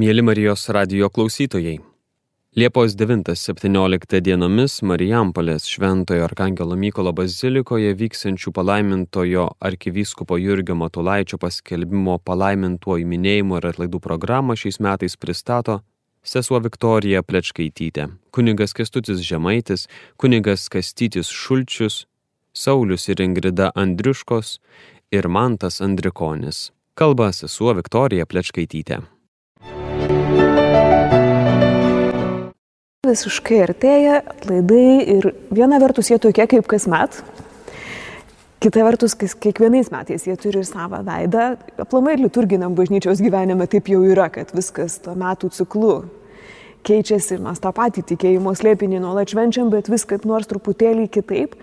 Mėly Marijos radio klausytojai. Liepos 9-17 dienomis Marijampolės Šventojo Arkangelo Mykolo bazilikoje vyksiančių palaimintojo arkivyskupo Jurgio Matulaičio paskelbimo palaimintuoju minėjimo ir atlaidų programą šiais metais pristato sesuo Viktorija Plečkaitytė, kunigas Kestutis Žemaitis, kunigas Kastytis Šulčius, Saulis ir Ingrida Andriuškos ir Mantas Andrikonis. Kalba sesuo Viktorija Plečkaitytė. Visiškai artėja atlaidai ir viena vertus jie tokie kaip kasmet, kita vertus kiekvienais metais jie turi ir savo veidą. Aplamai liturginiam bažnyčios gyvenime taip jau yra, kad viskas to metų ciklu keičiasi ir mes tą patį tikėjimo slėpinį nuolat švenčiam, bet vis kaip nors truputėlį kitaip.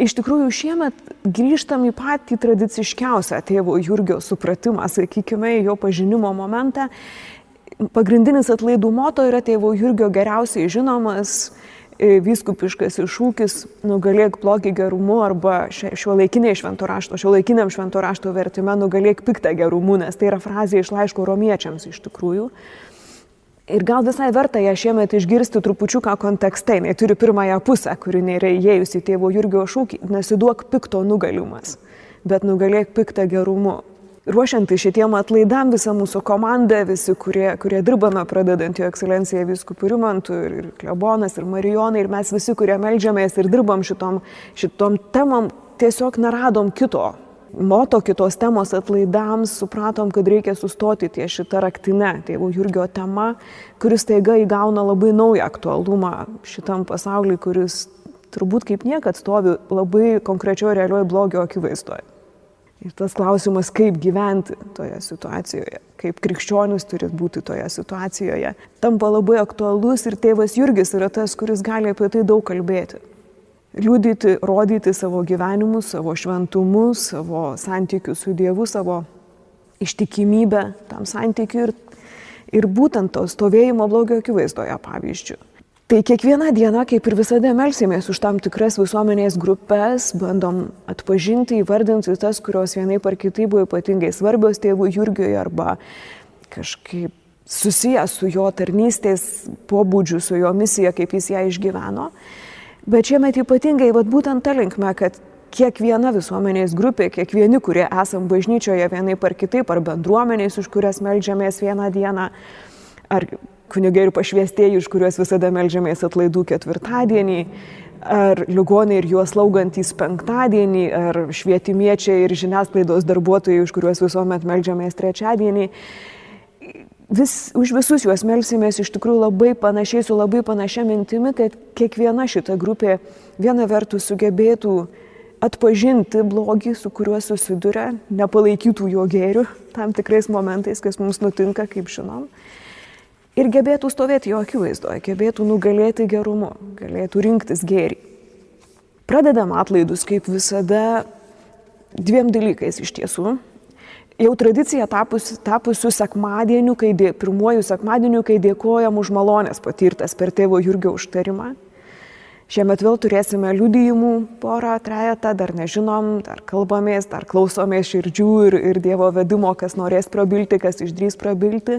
Iš tikrųjų, šiemet grįžtam į patį tradiciškiausią tėvo Jurgio supratimą, sakykime, jo pažinimo momentą pagrindinis atlaidų moto yra tėvo Jurgio geriausiai žinomas e, vyskupiškas iššūkis nugalėk blogį gerumu arba šio laikiniai švento rašto, šio laikiniam švento rašto vertime nugalėk piktą gerumu, nes tai yra frazė iš laiško romiečiams iš tikrųjų. Ir gal visai verta ją šiemet išgirsti trupučiuką kontekste, jinai turi pirmąją pusę, kuri nėra įėjusi tėvo Jurgio šūkį, nesiduok pikto nugalimas, bet nugalėk piktą gerumu ruošiantis šitiem atlaidam visą mūsų komandą, visi, kurie, kurie dirbame, pradedant jo ekscelenciją viskupų Rimantų ir, ir Klebonas ir Marijonai, ir mes visi, kurie melžiamės ir dirbam šitom, šitom temam, tiesiog neradom kito. Moto kitos temos atlaidams supratom, kad reikia sustoti ties šitą raktinę, tėvų Jurgio tema, kuris taiga įgauna labai naują aktualumą šitam pasauliui, kuris turbūt kaip niekad stovi labai konkrečioje realioje blogio akivaizdoje. Ir tas klausimas, kaip gyventi toje situacijoje, kaip krikščionis turi būti toje situacijoje, tampa labai aktualus ir tėvas Jurgis yra tas, kuris gali apie tai daug kalbėti. Liūdyti, rodyti savo gyvenimus, savo šventumus, savo santykius su Dievu, savo ištikimybę tam santykiu ir, ir būtent to stovėjimo blogio akivaizdoje pavyzdžių. Tai kiekvieną dieną, kaip ir visada, melsimės už tam tikras visuomenės grupės, bandom atpažinti, įvardinti tas, kurios vienaip ar kitaip buvo ypatingai svarbios tėvų Jurgiui arba kažkaip susijęs su jo tarnystės pobūdžiu, su jo misija, kaip jis ją išgyveno. Bet šiemet ypatingai, vad būtent ta linkme, kad kiekviena visuomenės grupė, kiekvieni, kurie esam bažnyčioje vienaip ar kitaip, ar bendruomenės, už kurias melžiamės vieną dieną, ar kunigai ir pašviestieji, iš kuriuos visada melžiamės atlaidų ketvirtadienį, ar ligoniai ir juos laugantys penktadienį, ar švietimiečiai ir žiniasklaidos darbuotojai, už kuriuos visuomet melžiamės trečiadienį. Vis, už visus juos melsimės iš tikrųjų labai panašiai, su labai panašia mintimi, kad kiekviena šita grupė viena vertus sugebėtų atpažinti blogį, su kuriuo susiduria, nepalaikytų jo gėrių tam tikrais momentais, kas mums nutinka, kaip žinom ir gebėtų stovėti jo akivaizdoje, gebėtų nugalėti gerumu, galėtų rinktis gėrį. Pradedam atlaidus, kaip visada, dviem dalykais iš tiesų. Jau tradicija tapusiu tapus sekmadieniu, kai dė, pirmuoju sekmadieniu, kai dėkojam už malonės patirtas per tėvo Jurgio užtarimą. Šiemet vėl turėsime liudijimų porą, trejetą, dar nežinom, dar kalbamės, dar klausomės širdžių ir, ir Dievo vedimo, kas norės prabilti, kas išdrys prabilti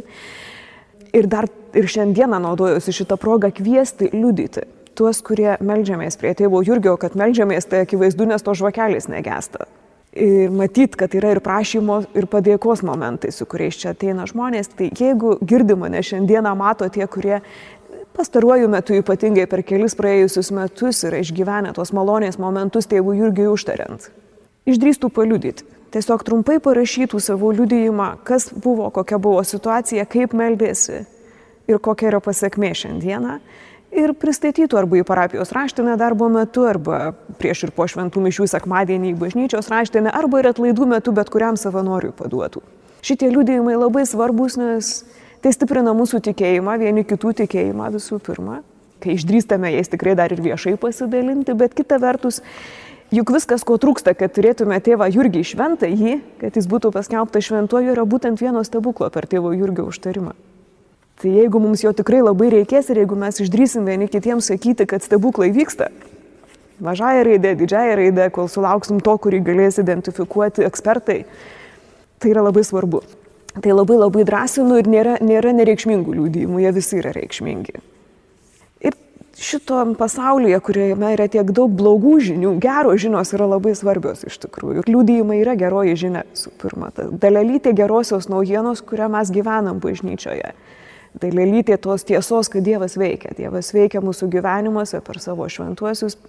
ir dar ir šiandieną naudojusi šitą progą kviesti liudyti tuos, kurie melžiamės prie tėvo Jurgio, kad melžiamės, tai akivaizdu, nes to žvakelis negesta. Ir matyt, kad yra ir prašymo, ir padėkos momentai, su kuriais čia ateina žmonės. Tai jeigu girdi mane šiandieną, mato tie, kurie pastaruoju metu, ypatingai per kelis praėjusius metus, yra išgyvenę tos malonės momentus tėvų Jurgiui užtariant, išdrįstų paliudyti tiesiog trumpai parašytų savo liudijimą, kas buvo, kokia buvo situacija, kaip meldėsi ir kokia yra pasiekmė šiandieną. Ir pristatytų arba į parapijos raštinę darbo metu, arba prieš ir po šventų mišių sekmadienį į bažnyčios raštinę, arba ir atlaidų metu bet kuriam savanoriui paduotų. Šitie liudijimai labai svarbus, nes tai stiprina mūsų tikėjimą, vieni kitų tikėjimą visų pirma, kai išdrįstame jais tikrai dar ir viešai pasidalinti, bet kita vertus Juk viskas, ko trūksta, kad turėtume tėvą Jurgį šventą jį, kad jis būtų paskelbtas šventuoju, yra būtent vieno stebuklo per tėvo Jurgio užtarimą. Tai jeigu mums jo tikrai labai reikės ir jeigu mes išdrysim vieni kitiems sakyti, kad stebuklai vyksta, mažąją raidę, didžiąją raidę, kol sulauksim to, kurį galės identifikuoti ekspertai, tai yra labai svarbu. Tai labai labai drąsinu ir nėra, nėra nereikšmingų liūdėjimų, jie visi yra reikšmingi. Šito pasaulyje, kuriame yra tiek daug blogų žinių, geros žinios yra labai svarbios iš tikrųjų. Ir liūdėjimai yra geroji žinia, su pirma. Dalelytė gerosios naujienos, kurią mes gyvenam bažnyčioje. Dalelytė tos tiesos, kad Dievas veikia. Dievas veikia mūsų gyvenimuose per savo šventuosius.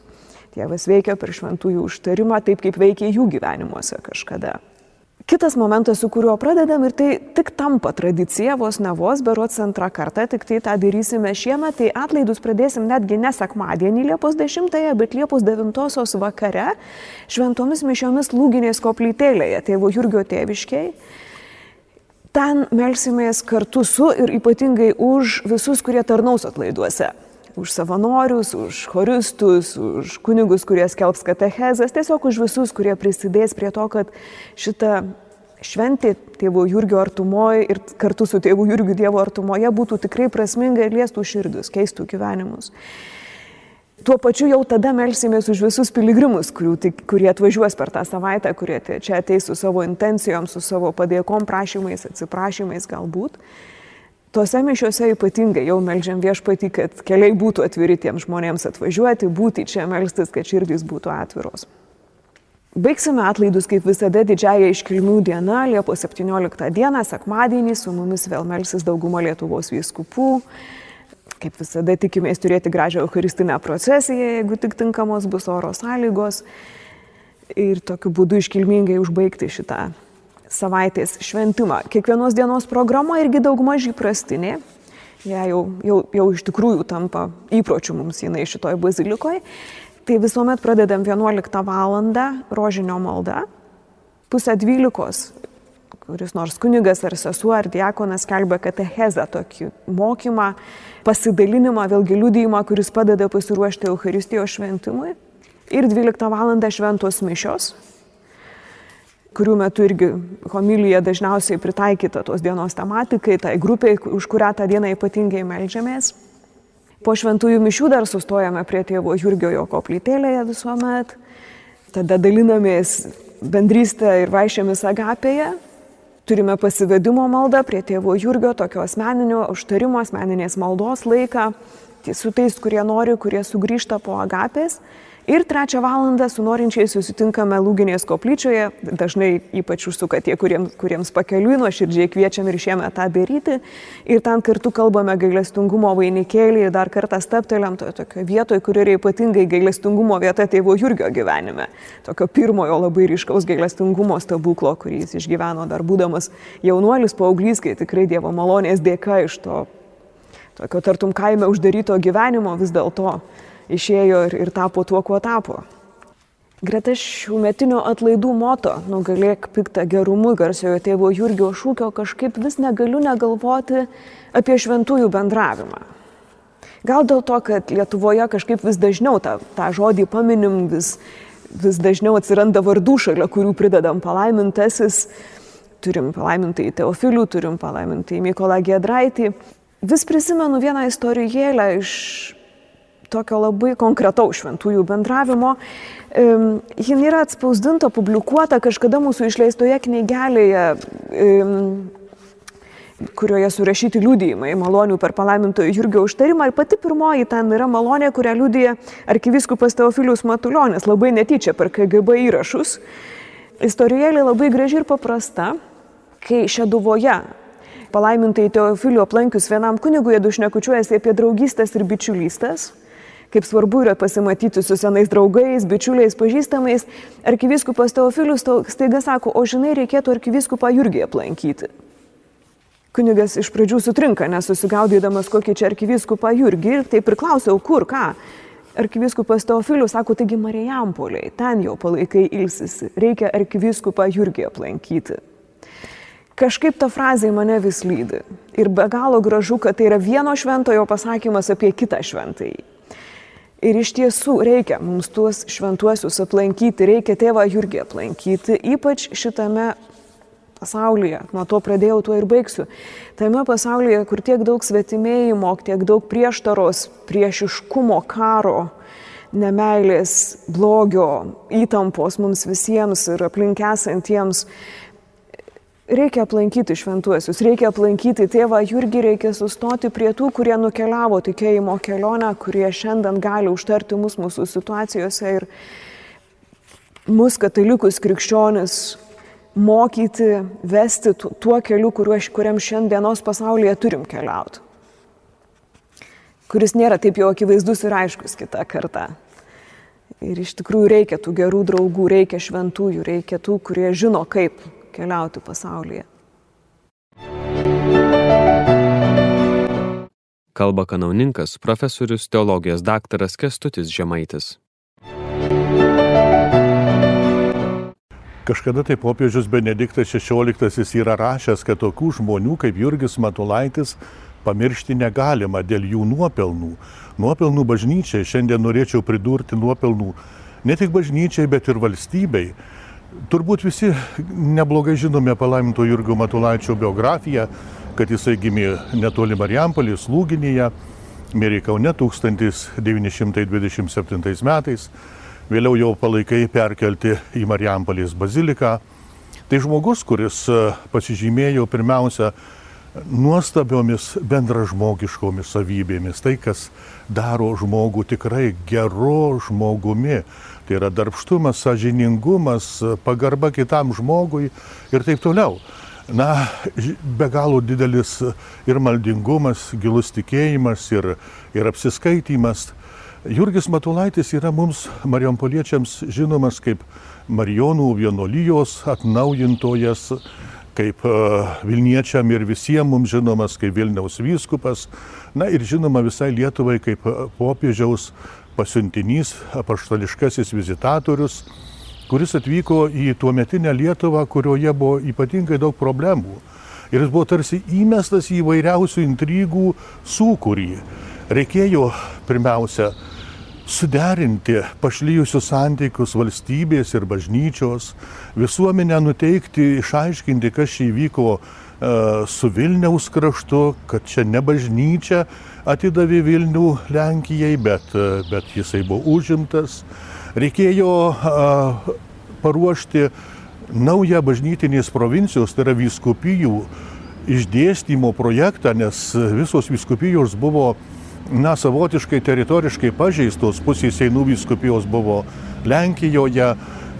Dievas veikia per šventųjų užtarimą, taip kaip veikia jų gyvenimuose kažkada. Kitas momentas, su kuriuo pradedam ir tai tik tampa tradicija, vos ne vos, berots antrą kartą, tik tai tą darysime šiemet, tai atlaidus pradėsim netgi ne sekmadienį Liepos 10, bet Liepos 9 vakare šventomis mišiomis lūginės koplytėlėje, tėvo Jurgio tėviškiai. Ten melsimės kartu su ir ypatingai už visus, kurie tarnaus atlaiduose už savanorius, už choristus, už kunigus, kurie skelbs katechezas, tiesiog už visus, kurie prisidės prie to, kad šita šventė tėvo Jurgio artumoje ir kartu su tėvu Jurgiu Dievo artumoje būtų tikrai prasminga ir liestų širdus, keistų gyvenimus. Tuo pačiu jau tada melsimės už visus piligrimus, kurių, kurie atvažiuos per tą savaitę, kurie čia ateis su savo intencijom, su savo padėkom, prašymais, atsiprašymais galbūt. Tuose mišiuose ypatingai jau melžiam viešpatį, kad keliai būtų atviri tiems žmonėms atvažiuoti, būti čia melstis, kad širdys būtų atviros. Baigsime atlaidus kaip visada didžiaja iškilmių diena, Liepos 17 dieną, sekmadienį, su mumis vėl melsis dauguma Lietuvos vyskupų. Kaip visada tikimės turėti gražią eucharistinę procesiją, jeigu tik tinkamos bus oro sąlygos. Ir tokiu būdu iškilmingai užbaigti šitą savaitės šventimą. Kiekvienos dienos programa irgi daugmaž įprastinė. Ja jau, jau, jau iš tikrųjų tampa įpročių mums jinai šitoj bazilikoje. Tai visuomet pradedam 11 val. rožinio malda. Pusę 12 kuris nors kunigas ar sesuo ar diakonas kelbia katechezą, tokį mokymą, pasidalinimą, vėlgi liudijimą, kuris padeda pasiruošti Euharistijos šventimui. Ir 12 val. šventos mišios, kurių metu irgi homilija dažniausiai pritaikyta tos dienos tematikai, tai grupiai, už kurią tą dieną ypatingai melžiamės. Po šventųjų mišių dar sustojame prie tėvo Jurgio jo koplytėlėje visuomet, tada dalinamės bendrystę ir vaišėmis agapėje, turime pasivedimo maldą prie tėvo Jurgio, tokio asmeninio užtarimo, asmeninės maldos laiką, su tais, kurie nori, kurie sugrįžta po agapės. Ir trečią valandą su norinčiais susitinkame Lūginės koplyčioje, dažnai ypač užsuka tie, kuriems, kuriems pakeliui nuoširdžiai kviečiam ir šiemet tą daryti. Ir ten kartu kalbame gailestingumo vainikėlį ir dar kartą staptelėm toje tokio vietoje, kur yra ypatingai gailestingumo vieta tėvo Jurgio gyvenime. Tokio pirmojo labai ryškaus gailestingumo stebuklo, kurį jis išgyveno dar būdamas jaunuolis, paauglys, kai tikrai Dievo malonės dėka iš to tokio tartum kaime uždaryto gyvenimo vis dėlto išėjo ir, ir tapo tuo, kuo tapo. Greta šių metinio atlaidų moto nugalėk piktą gerumu garsiojo tėvo Jurgio šūkio kažkaip vis negaliu negalvoti apie šventųjų bendravimą. Gal dėl to, kad Lietuvoje kažkaip vis dažniau tą, tą žodį paminim, vis, vis dažniau atsiranda vardų šalia, kurių pridedam palaimintasis, turim palaimintai Teofilių, turim palaimintai Mykolą Gedraitį. Vis prisimenu vieną istorijėlę iš tokio labai konkretaus šventųjų bendravimo. Ji yra atspausdinta, publikuota kažkada mūsų išleistoje knygelėje kurioje surašyti liūdėjimai malonių per palaimintojo Jurgio užtarimą. Ir pati pirmoji ten yra malonė, kurią liūdėja arkiviskupas Teofilius Matuljonis, labai netyčia per KGB įrašus. Istorijėlė labai graži ir paprasta, kai Šeduvoje palaimintai Teofiliu aplankius vienam kunigui, jie dušnekučiuojasi apie draugystės ir bičiulystės kaip svarbu yra pasimatyti su senais draugais, bičiuliais, pažįstamais. Arkiviskupas Teofilius staiga sako, o žinai, reikėtų arkiviskupą Jurgį aplankyti. Kunigas iš pradžių sutrinka, nesusigaudydamas kokį čia arkiviskupą Jurgį ir taip priklausiau, kur, ką. Arkiviskupas Teofilius sako, taigi Marijampoliai, ten jau palaikai ilsisi, reikia arkiviskupą Jurgį aplankyti. Kažkaip ta frazė mane vis lydi. Ir be galo gražu, kad tai yra vieno šventojo pasakymas apie kitą šventąjį. Ir iš tiesų reikia mums tuos šventuosius aplankyti, reikia tėvą Jurgį aplankyti, ypač šitame pasaulyje, nuo to pradėjau, tuo ir baigsiu. Tame pasaulyje, kur tiek daug svetimėjimo, tiek daug prieštaros, priešiškumo, karo, nemailės, blogio, įtampos mums visiems ir aplink esantiems, reikia aplankyti šventuosius, reikia aplankyti tėvą Jurgį, reikia sustoti prie tų, kurie nukeliavo tikėjimo kelionę, kurie šiandien gali užtarti mus mūsų situacijose ir mus katalikus krikščionis mokyti, vesti tuo keliu, kuriam šiandienos pasaulyje turim keliauti. Kuris nėra taip jau akivaizdus ir aiškus kitą kartą. Ir iš tikrųjų reikia tų gerų draugų, reikia šventųjų, reikia tų, kurie žino, kaip keliauti pasaulyje. Kalba kanauninkas profesorius teologijos daktaras Kestutis Žemaitis. Kažkada tai popiežius Benediktas XVI yra rašęs, kad tokių žmonių kaip Jurgis Matulaitis pamiršti negalima dėl jų nuopelnų. Nuopelnų bažnyčiai, šiandien norėčiau pridurti nuopelnų ne tik bažnyčiai, bet ir valstybei. Turbūt visi neblogai žinome palaiminto Jurgio Matulaičio biografiją, kad jisai gimė netoli Marijampolės, Lūginėje, mirė Kaune 1927 metais, vėliau jau palaikai perkelti į Marijampolės baziliką. Tai žmogus, kuris pasižymėjo pirmiausia nuostabiomis bendražmogiškomis savybėmis, tai kas daro žmogų tikrai geru žmogumi. Tai yra darbštumas, sažiningumas, pagarba kitam žmogui ir taip toliau. Na, be galo didelis ir maldingumas, gilus tikėjimas ir, ir apsiskaitimas. Jurgis Matulaitis yra mums, marijampoliečiams, žinomas kaip Marijonų vienolyjos atnaujintojas, kaip e, Vilniečiam ir visiems mums žinomas kaip Vilniaus vyskupas, na ir žinoma visai Lietuvai kaip e, popiežiaus pasiuntinys, apaštališkasis vizitatorius, kuris atvyko į tuometinę Lietuvą, kurioje buvo ypatingai daug problemų. Ir jis buvo tarsi įmestas į vairiausių intrigų sūkurį. Reikėjo pirmiausia suderinti pašlyjusius santykius valstybės ir bažnyčios, visuomenę nuteikti, išaiškinti, kas čia įvyko e, su Vilniaus kraštu, kad čia ne bažnyčia atidavė Vilnių Lenkijai, bet, e, bet jisai buvo užimtas. Reikėjo e, paruošti naują bažnytinės provincijos, tai yra vyskupijų išdėstymo projektą, nes visos vyskupijos buvo na, savotiškai teritoriškai pažeistos, pusės Seinų viskupijos buvo Lenkijoje,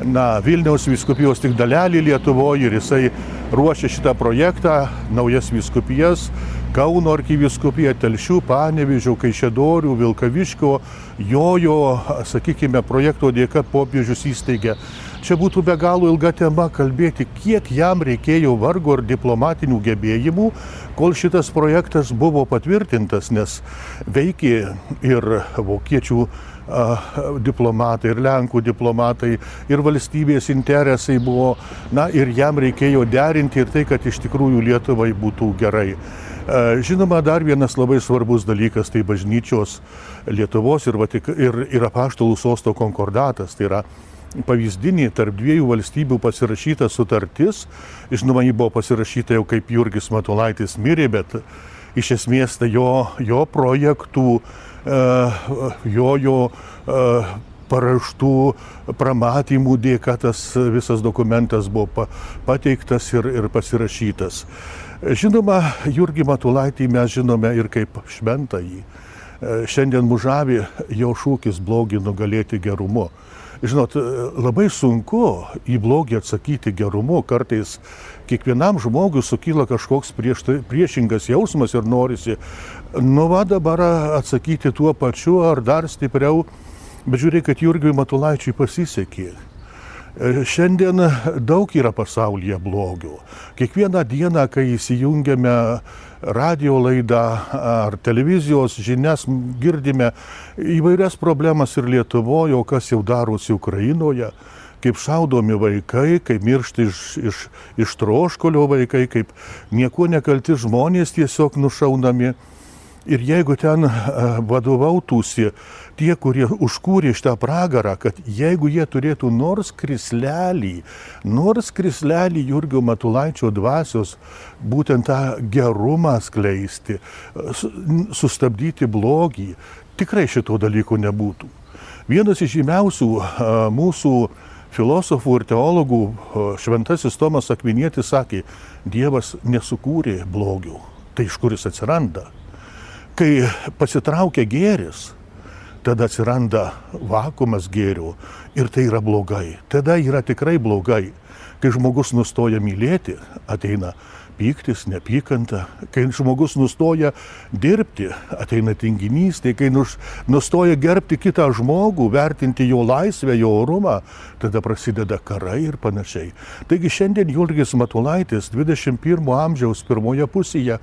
na, Vilniaus viskupijos tik dalelį Lietuvoje ir jisai ruošė šitą projektą, naujas viskupijas, Kauno arkiviskupija, Telšių, Panevižių, Kaišėdorių, Vilkaviškio, jojo, sakykime, projekto dėka popiežius įsteigė Čia būtų be galo ilga tema kalbėti, kiek jam reikėjo vargo ir diplomatinių gebėjimų, kol šitas projektas buvo patvirtintas, nes veikė ir vokiečių diplomatai, ir Lenkų diplomatai, ir valstybės interesai buvo, na ir jam reikėjo derinti ir tai, kad iš tikrųjų Lietuvai būtų gerai. Žinoma, dar vienas labai svarbus dalykas tai bažnyčios Lietuvos ir, Vatik ir, ir apaštalų sosto konkordatas. Tai yra pavyzdinė tarp dviejų valstybių pasirašyta sutartis. Žinoma, ji buvo pasirašyta jau kaip Jurgis Matulaitis mirė, bet iš esmės tai jo, jo projektų, e, jo, jo e, paraštų pramatymų dėka tas visas dokumentas buvo pateiktas ir, ir pasirašytas. Žinoma, Jurgį Matulaitį mes žinome ir kaip šventąjį. E, šiandien mužavi jo šūkis blogį nugalėti gerumu. Žinot, labai sunku į blogį atsakyti gerumu, kartais kiekvienam žmogui sukyla kažkoks prieš, priešingas jausmas ir norisi, nu va dabar atsakyti tuo pačiu ar dar stipriau, bet žiūrėk, kad Jurgiui Matulaičiui pasisekė. Šiandien daug yra pasaulyje blogio. Kiekvieną dieną, kai įsijungiame radio laidą ar televizijos žinias girdime įvairias problemas ir Lietuvoje, o kas jau darosi Ukrainoje kaip šaudomi vaikai, kaip miršta iš, iš, iš troškolio vaikai, kaip nieko nekalti žmonės tiesiog nušaunami. Ir jeigu ten vadovautųsi tie, kurie užkūrė šitą pragarą, kad jeigu jie turėtų nors krislelį, nors krislelį Jurgio Matulaičio dvasios, būtent tą gerumą skleisti, sustabdyti blogį, tikrai šito dalyko nebūtų. Vienas iš žymiausių mūsų filosofų ir teologų šventasis Tomas Akvinėtis sakė, Dievas nesukūrė blogių. Tai iš kuris atsiranda? Kai pasitraukia gėris, tada atsiranda vakumas gėrių ir tai yra blogai. Tada yra tikrai blogai. Kai žmogus nustoja mylėti, ateina pyktis, nepykanta, kai žmogus nustoja dirbti, ateina tinginystė, kai nustoja gerbti kitą žmogų, vertinti jo laisvę, jo orumą, tada prasideda karai ir panašiai. Taigi šiandien Jurgis Matulaitis 21 amžiaus pirmoje pusėje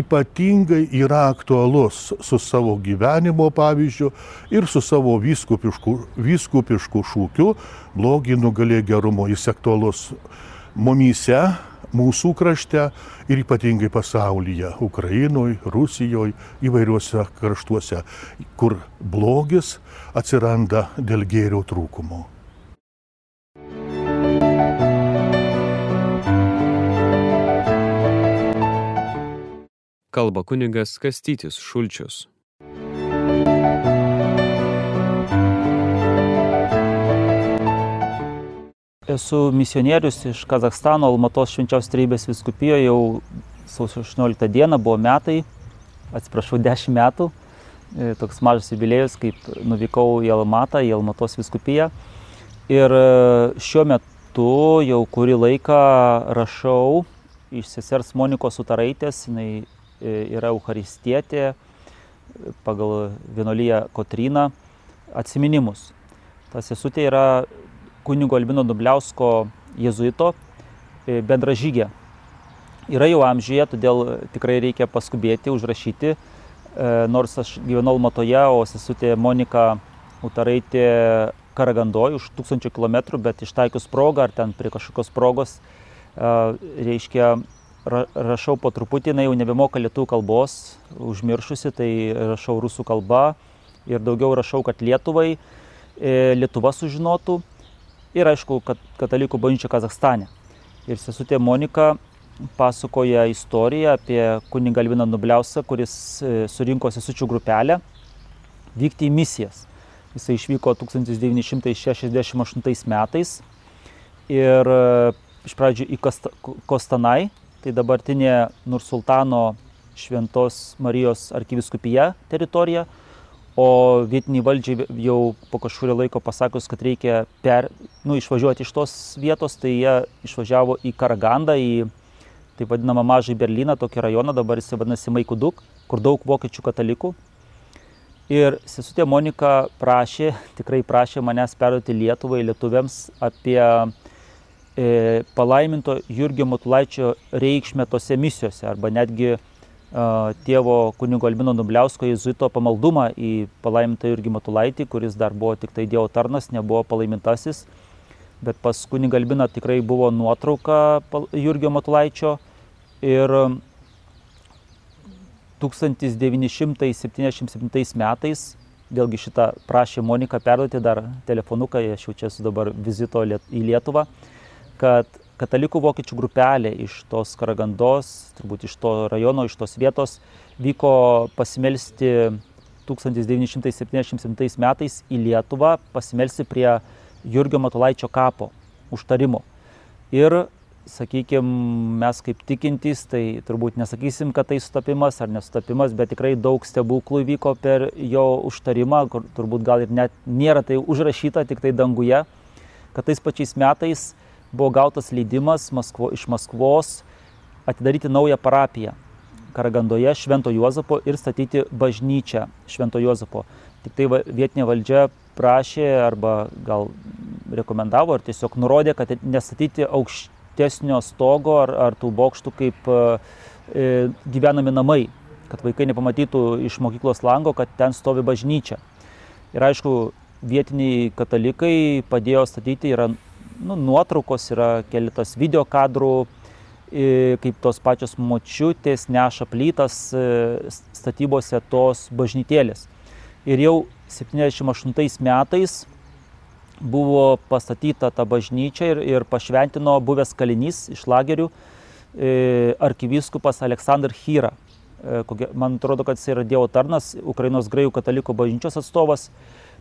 ypatingai yra aktualus su savo gyvenimo pavyzdžiu ir su savo vyskupišku, vyskupišku šūkiu blogį nugalė gerumo. Jis aktualus mumyse, mūsų krašte ir ypatingai pasaulyje - Ukrainoje, Rusijoje, įvairiuose kraštuose, kur blogis atsiranda dėl gėrio trūkumo. Kalba kunigas Kastytis Šulčius. Esu misionierius iš Kazakstano, Almatos švenčiaus treibės viskupijoje jau sausio 18 dieną buvo metai, atsiprašau, 10 metų, e, toks mažas jubiliejus, kaip nuvykau į Almatą, į Almatos viskupiją. Ir e, šiuo metu jau kurį laiką rašau iš sesers Monikos Sutaraitės, jinai e, yra Eucharistietė pagal vienolyje Kotryną, atsiminimus. Ta sesutė yra kunigo Albino Dubliausko jezuito e, bendražygė. Yra jau amžyje, todėl tikrai reikia paskubėti, užrašyti. E, nors aš gyvenau Matoje, o sesutė Monika Utaraitė Karagandoj už tūkstančių kilometrų, bet ištaikius progą ar ten prie kažkokios progos, e, reiškia, rašau po truputį, jinai jau nebemoka lietuvių kalbos, užmiršusi, tai rašau rusų kalba ir daugiau rašau, kad Lietuvai, Lietuva sužinotų ir aišku, kad katalikų bažnyčia Kazakstane. Ir sesutė Monika pasakoja istoriją apie kunigą Alviną Nubliausą, kuris e, surinko sesučių grupelę vykti į misijas. Jisai išvyko 1968 metais ir e, iš pradžių į Kostanai, tai dabartinė Nursultano Šventos Marijos arkiviskupija teritorija, o vietiniai valdžiai jau po kažkurio laiko pasakius, kad reikia per, nu, išvažiuoti iš tos vietos, tai jie išvažiavo į Karagandą, į taip vadinamą mažą Berliną, tokį rajoną, dabar jis vadinasi Maikuduk, kur daug vokiečių katalikų. Ir sesutė Monika prašė, tikrai prašė manęs perduoti Lietuvai, lietuviams apie e, palaiminto Jurgio Matulaičio reikšmę tose misijose arba netgi tėvo kunigo Albino Nubliausko jėzuito pamaldumą į palaimintą Jurgį Matulaitį, kuris dar buvo tik tai Dievo tarnas, nebuvo palaimintasis. Bet pas kunigą Albiną tikrai buvo nuotrauka Jurgio Matulaičio ir 1977 metais, vėlgi šitą prašė Monika perduoti dar telefonuką, aš jau čia esu dabar vizito į Lietuvą, kad katalikų vokiečių grupelė iš tos Karagandos, turbūt iš to rajono, iš tos vietos, vyko pasimelsti 1977 metais į Lietuvą, pasimelsti prie Jurgio Matulaičio kapo užtarimo. Ir, sakykime, mes kaip tikintys, tai turbūt nesakysim, kad tai sutapimas ar nesutapimas, bet tikrai daug stebuklų vyko per jo užtarimą, kur turbūt gal ir net nėra tai užrašyta, tik tai danguje, kad tais pačiais metais buvo gautas leidimas Maskvo, iš Maskvos atidaryti naują parapiją Karagandoje Švento Juozapo ir statyti bažnyčią Švento Juozapo. Tik tai vietinė valdžia prašė arba gal rekomendavo ar tiesiog nurodė, kad nestatyti aukštesnio stogo ar, ar tų bokštų kaip e, gyvenami namai, kad vaikai nepamatytų iš mokyklos lango, kad ten stovi bažnyčia. Ir aišku, vietiniai katalikai padėjo statyti, yra nu, nuotraukos, yra keletas video kadrų, kaip tos pačios močiutės neša plytas statybose tos bažnytėlės. Ir jau 78 metais buvo pastatyta ta bažnyčia ir, ir pašventino buvęs kalinys iš lagerių arkivyskupas Aleksandr Hyra. Man atrodo, kad jis yra Dievo tarnas, Ukrainos graikų katalikų bažnyčios atstovas.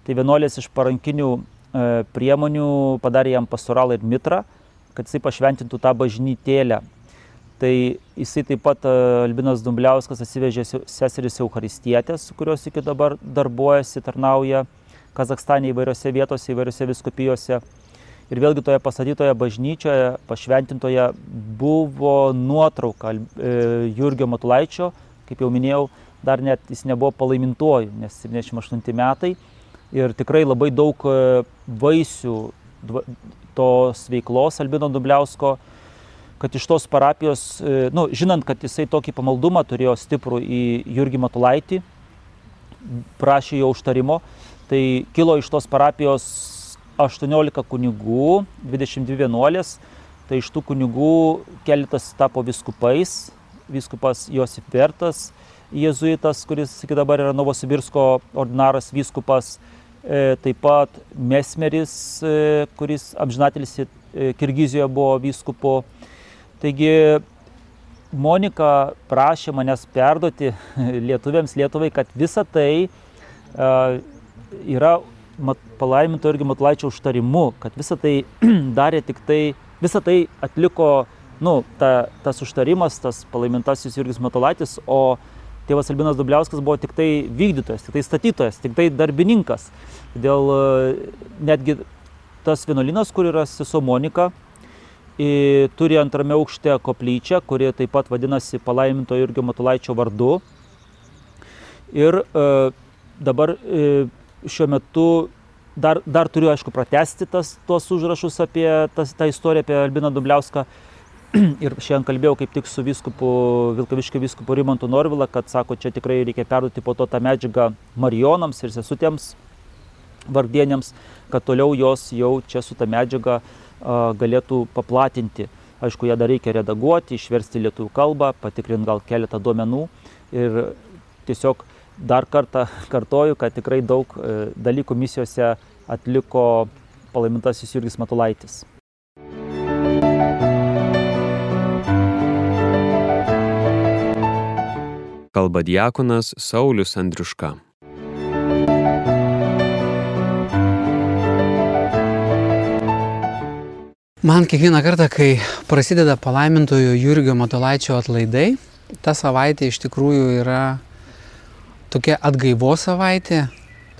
Tai vienuolės iš parankinių priemonių padarė jam pastoralą ir mitrą, kad jisai pašventintų tą bažnytėlę. Tai jisai taip pat Albinas Dumbliauskas atsivežė seseris Eucharistietės, kurios iki dabar darbuojasi, tarnauja Kazakstane įvairiose vietose, įvairiose viskupijose. Ir vėlgi toje pastatytoje bažnyčioje, pašventintoje, buvo nuotrauka e, Jurgio Matulaičio, kaip jau minėjau, dar net jis nebuvo palaimintuoju, nes 78 metai. Ir tikrai labai daug e, vaisių tos veiklos Albino Dubliausko, kad iš tos parapijos, e, nu, žinant, kad jisai tokį pamaldumą turėjo stiprų į Jurgį Matulaitį, prašė jo užtarimo, Tai kilo iš tos parapijos 18 kunigų, 22 vienuolės, tai iš tų kunigų keletas tapo viskupais, viskupas Josip Vertas, jėzuitas, kuris iki dabar yra Novosibirsko ordinaras viskupas, taip pat Mesmeris, e, kuris amžinatelis e, Kirgizijoje buvo viskupu. Taigi Monika prašė manęs perduoti lietuviams Lietuvai, kad visa tai yra palaiminto irgi Matulaičio užtarimu, kad visą tai darė tik tai, visą tai atliko, nu, ta, tas užtarimas, tas palaimintasis Jurgis Matulaitis, o tėvas Albinas Dubliauskas buvo tik tai vykdytojas, tik tai statytojas, tik tai darbininkas. Todėl e, netgi tas vienuolinas, kur yra sesuo Monika, turi antrame aukšte koplyčią, kuri taip pat vadinasi palaiminto Jurgio Matulaičio vardu. Ir e, dabar e, šiuo metu dar, dar turiu, aišku, pratesti tas, tuos užrašus apie tas, tą istoriją apie Albiną Dubliauską. Ir šiandien kalbėjau kaip tik su viskupu, Vilkaviškio viskupu Rimantu Norvila, kad sako, čia tikrai reikia perduoti po to tą medžiagą marijonams ir sesutėms vardienėms, kad toliau jos jau čia su tą medžiagą a, galėtų paplatinti. Aišku, ją dar reikia redaguoti, išversti lietuvių kalbą, patikrinti gal keletą duomenų ir tiesiog dar kartą kartoju, kad tikrai daug e, dalykų misijose atliko palaimintasis Jurgis Matulaitis. Kalba diakonas Saulis Andriuška. Man kiekvieną kartą, kai prasideda palaimintojo Jurgio Matulaičio atlaidai, ta savaitė iš tikrųjų yra tokia atgaivos savaitė,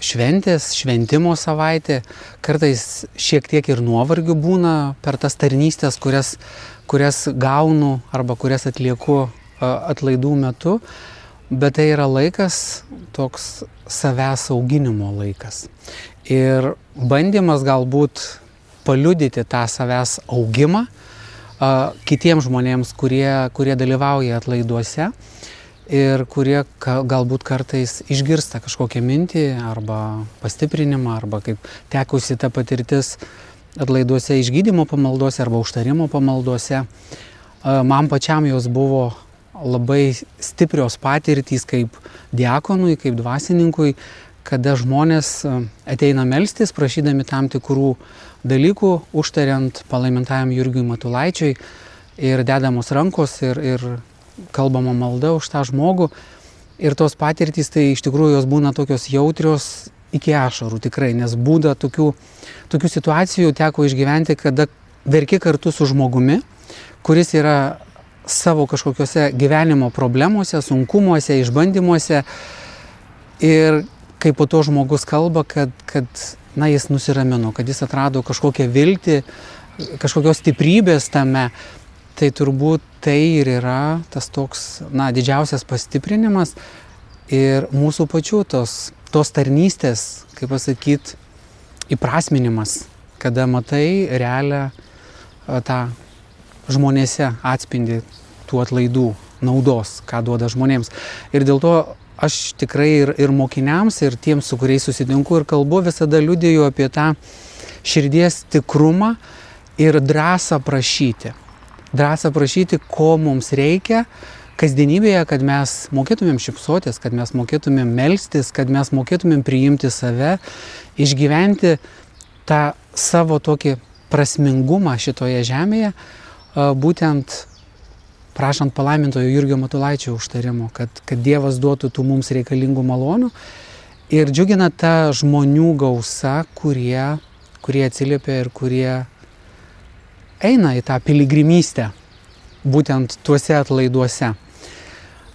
šventės, šventimo savaitė, kartais šiek tiek ir nuovargių būna per tas tarnystės, kurias, kurias gaunu arba kurias atlieku atlaidų metu, bet tai yra laikas toks savęs auginimo laikas. Ir bandymas galbūt paliudyti tą savęs augimą kitiems žmonėms, kurie, kurie dalyvauja atlaiduose ir kurie galbūt kartais išgirsta kažkokią mintį arba pastiprinimą, arba kaip tekusi ta patirtis atlaiduose išgydymo pamaldose arba užtarimo pamaldose. Man pačiam jos buvo labai stiprios patirtys kaip diakonui, kaip dvasininkui, kada žmonės ateina melstis, prašydami tam tikrų dalykų, užtariant palaimintajam Jurgiui Matulaičiui ir dedamos rankos ir, ir kalbama malda už tą žmogų. Ir tos patirtys, tai iš tikrųjų jos būna tokios jautrios iki ašarų tikrai, nes būda tokių, tokių situacijų teko išgyventi, kada verki kartu su žmogumi, kuris yra savo kažkokiuose gyvenimo problemuose, sunkumuose, išbandymuose. Ir kai po to žmogus kalba, kad, kad na, jis nusiramino, kad jis atrado kažkokią viltį, kažkokios stiprybės tame, tai turbūt tai ir yra tas toks, na, didžiausias pastiprinimas ir mūsų pačių tos, tos tarnystės, kaip pasakyti, įprasminimas, kada matai realią tą žmonėse atspindi tų atlaidų naudos, ką duoda žmonėms. Ir dėl to aš tikrai ir, ir mokiniams, ir tiems, su kuriais susitinku ir kalbu, visada liudiju apie tą širdies tikrumą ir drąsą prašyti drąsą prašyti, ko mums reikia kasdienybėje, kad mes mokėtumėm šipsotis, kad mes mokėtumėm melstis, kad mes mokėtumėm priimti save, išgyventi tą savo tokį prasmingumą šitoje žemėje, būtent prašant palaimintojo Jurgio Matulaičio užtarimo, kad, kad Dievas duotų tų mums reikalingų malonių. Ir džiugina ta žmonių gausa, kurie, kurie atsiliepia ir kurie eina į tą piligrimystę, būtent tuose atlaiduose.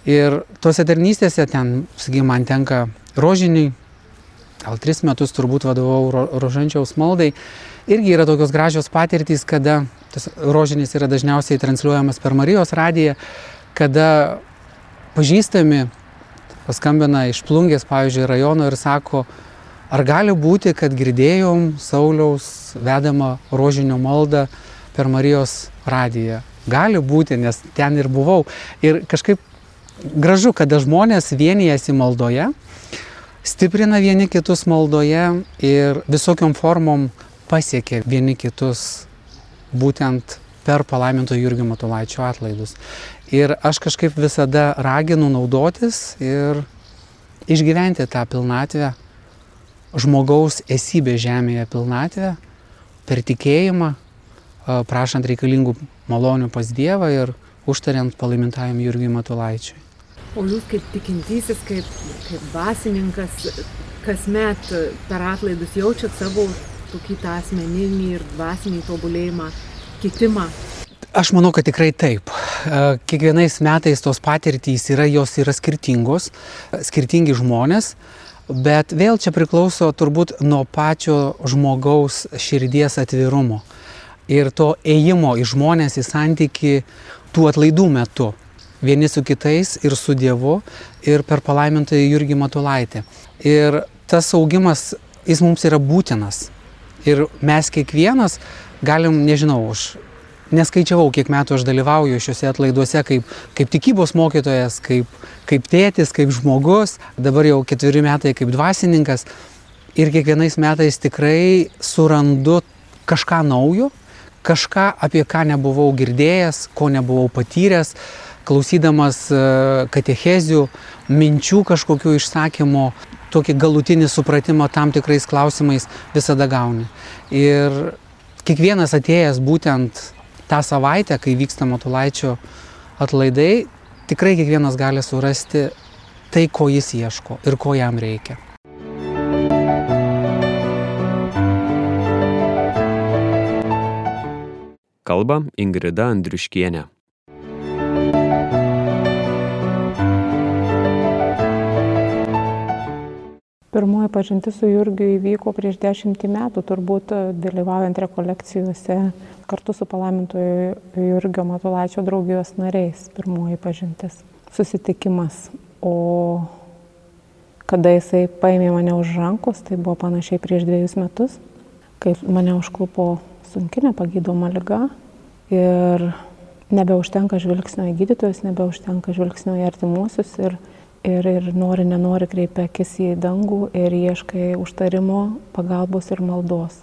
Ir tuose tarnystėse ten, sakykime, man tenka rožiniai, gal tris metus turbūt vadovau ro, rožančiaus maldai. Irgi yra tokios gražios patirtys, kada tas rožinis yra dažniausiai transliuojamas per Marijos radiją, kada pažįstami paskambina iš plungės, pavyzdžiui, rajono ir sako, ar gali būti, kad girdėjom Sauliaus vedamą rožinio maldą per Marijos radiją. Gali būti, nes ten ir buvau. Ir kažkaip gražu, kada žmonės vienijasi maldoje, stiprina vieni kitus maldoje ir visokiom formom pasiekia vieni kitus būtent per palaiminto Jurgio Matulaičio atlaidus. Ir aš kažkaip visada raginu naudotis ir išgyventi tą pilnatvę, žmogaus esybė žemėje pilnatvę, per tikėjimą, prašant reikalingų malonių pas Dievą ir užtariant palaimintajam Jurgiui Matulaičiui. O jūs kaip tikintysis, kaip, kaip dvasininkas, kasmet per atlaidus jaučiat savo tokį tą asmeninį ir dvasinį tobulėjimą, kitimą Aš manau, kad tikrai taip. E, kiekvienais metais tos patirtys yra, jos yra skirtingos, skirtingi žmonės, bet vėl čia priklauso turbūt nuo pačio žmogaus širdies atvirumo ir to ėjimo į žmonės į santyki tų atlaidų metu. Vieni su kitais ir su Dievu ir per palaimintąjį Jurgį Matulaitį. Ir tas augimas, jis mums yra būtinas. Ir mes kiekvienas galim, nežinau, už neskaičiavau, kiek metų aš dalyvauju šiuose atlaiduose kaip, kaip tikybos mokytojas, kaip, kaip tėtis, kaip žmogus, dabar jau ketveri metai kaip dvasininkas. Ir kiekvienais metais tikrai surandu kažką naujo, kažką, apie ką nebuvau girdėjęs, ko nebuvau patyręs, klausydamas e, katechezių, minčių kažkokių išsakymo, tokį galutinį supratimą tam tikrais klausimais visada gauni. Ir kiekvienas atėjęs būtent tą savaitę, kai vyksta Matulaičio atlaidai, tikrai kiekvienas gali surasti tai, ko jis ieško ir ko jam reikia. Kalba Ingrida Andriuškienė. Pirmoji pažintis su Jurgiu įvyko prieš dešimtį metų, turbūt dalyvaujant rekolekcijose kartu su palaimintojo Jurgio Matulaičio draugijos nariais pirmoji pažintis, susitikimas. O kada jisai paėmė mane už rankos, tai buvo panašiai prieš dviejus metus, kai mane užklupo sunkinė pagydoma lyga ir nebeužtenka žvilgsnio į gydytojus, nebeužtenka žvilgsnio į artimuosius ir, ir, ir nori, nenori kreipia akis į dangų ir ieškai užtarimo, pagalbos ir maldos.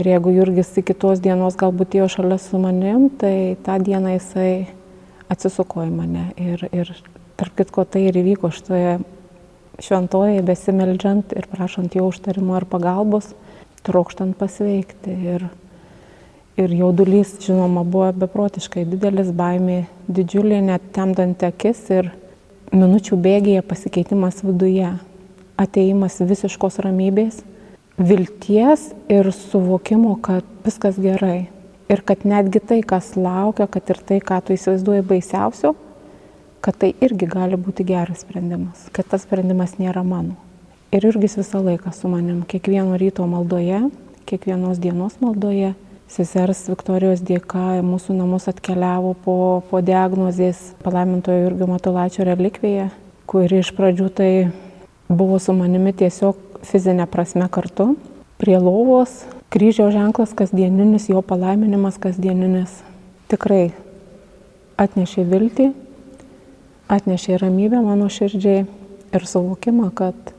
Ir jeigu Jurgis iki tos dienos galbūt ėjo šalia su manim, tai tą dieną jisai atsisuko į mane. Ir, ir tarp kitko tai ir įvyko šitoje šventoje, besimeldžiant ir prašant jo užtarimo ar pagalbos, trokštant pasveikti. Ir, ir jaudulys, žinoma, buvo beprotiškai didelis, baimė didžiulė, net temdant akis ir minučių bėgėje pasikeitimas viduje, ateimas visiškos ramybės vilties ir suvokimo, kad viskas gerai. Ir kad netgi tai, kas laukia, kad ir tai, ką tu įsivaizduoji baisiausio, kad tai irgi gali būti geras sprendimas, kad tas sprendimas nėra mano. Ir irgi visą laiką su manim, kiekvieno ryto maldoje, kiekvienos dienos maldoje, sesers Viktorijos dėka mūsų namus atkeliavo po, po diagnozės palaimintojo Jurgio Matulačio relikvija, kuri iš pradžių tai buvo su manimi tiesiog fizinė prasme kartu. Prie lovos kryžiaus ženklas kasdieninis, jo palaiminimas kasdieninis tikrai atnešė viltį, atnešė ramybę mano širdžiai ir suvokimą, kad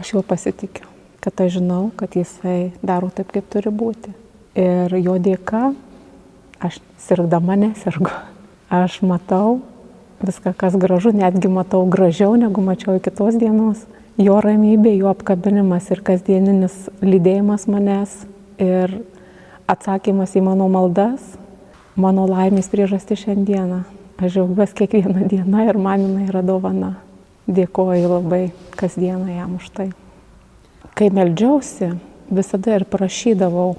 aš juo pasitikiu, kad aš žinau, kad jisai daro taip, kaip turi būti. Ir jo dėka aš sirgdama nesirgu. Aš matau viską, kas gražu, netgi matau gražiau, negu mačiau iki tos dienos jo ramybė, jo apkabinimas ir kasdieninis lydėjimas manęs ir atsakymas į mano maldas, mano laimės priežasti šiandieną. Aš džiaugiuosi kiekvieną dieną ir man jinai yra dovana. Dėkoju labai kasdieną jam už tai. Kai meldžiausi, visada ir prašydavau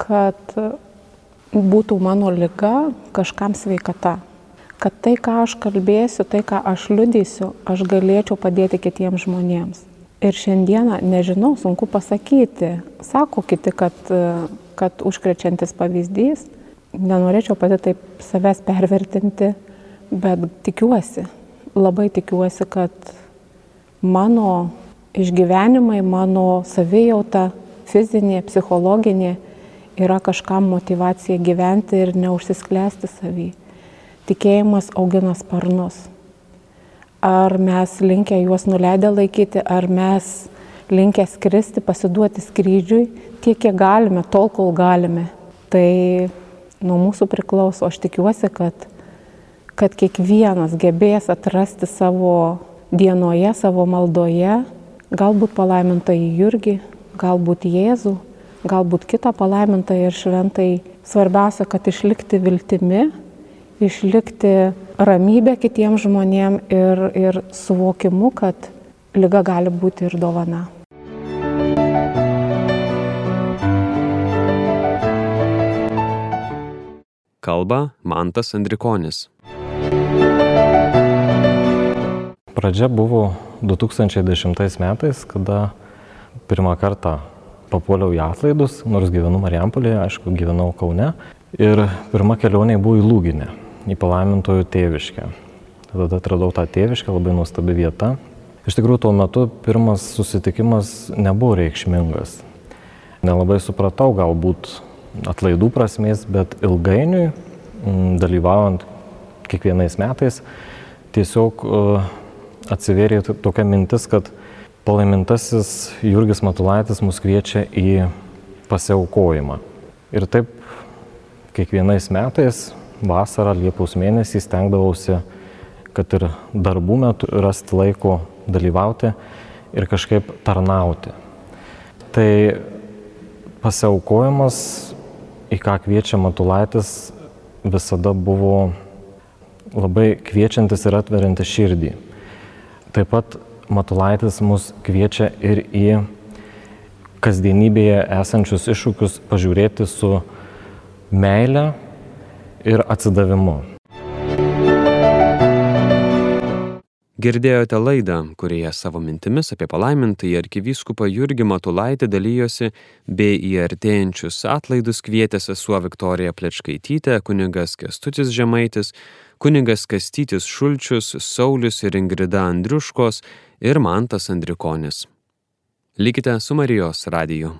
kad būtų mano lyga kažkam sveikata. Kad tai, ką aš kalbėsiu, tai, ką aš liudysiu, aš galėčiau padėti kitiems žmonėms. Ir šiandieną, nežinau, sunku pasakyti. Sako kiti, kad, kad užkrečiantis pavyzdys. Nenorėčiau pati taip savęs pervertinti, bet tikiuosi, labai tikiuosi, kad mano išgyvenimai, mano savijauta, fizinė, psichologinė, yra kažkam motivacija gyventi ir neužsisklęsti savį. Tikėjimas augina sparnus. Ar mes linkę juos nuleidę laikyti, ar mes linkę skristi, pasiduoti skrydžiui, tiek kiek galime, tol kol galime. Tai nuo mūsų priklauso. Aš tikiuosi, kad, kad kiekvienas gebės atrasti savo dienoje, savo maldoje, galbūt palaimintą į Jurgį, galbūt Jėzų galbūt kitą palaimintą ir šventai. Svarbiausia, kad išlikti viltimi, išlikti ramybę kitiems žmonėms ir, ir suvokimu, kad lyga gali būti ir dovana. Kalba Mantas Andrikonis. Pradžia buvo 2010 metais, kada pirmą kartą papuoliau į atlaidus, nors gyvenu Marijampolėje, aišku, gyvenau Kaune. Ir pirma kelionė buvo į Lūginę, į palaimintojų tėviškę. Tada atradau tą tėviškę, labai nuostabi vieta. Iš tikrųjų, tuo metu pirmas susitikimas nebuvo reikšmingas. Nelabai supratau galbūt atlaidų prasmės, bet ilgainiui, mm, dalyvaujant kiekvienais metais, tiesiog e, atsivėrė tokia mintis, kad palaimintasis Jurgis Matulaitis mus kviečia į pasiaukojimą. Ir taip kiekvienais metais, vasarą, Liepos mėnesį stengdavausi, kad ir darbų metu rasti laiko dalyvauti ir kažkaip tarnauti. Tai pasiaukojimas, į ką kviečia Matulaitis, visada buvo labai kviečiantis ir atveriantis širdį. Taip pat Matulaitis mus kviečia ir į kasdienybėje esančius iššūkius pažiūrėti su meile ir atsidavimu. Girdėjote laidą, kurioje savo mintimis apie palaimintąjį arkivyskupą Jurgį Matulaitį dalyjosi bei į artėjančius atlaidus kvietė sesuo Viktorija Plečkaitytė, kunigas Kestutis Žemaitis, kunigas Kastytis Šulčius, Saulis ir Ingrida Andriuškos ir Mantas Andrikonis. Likite su Marijos radiju.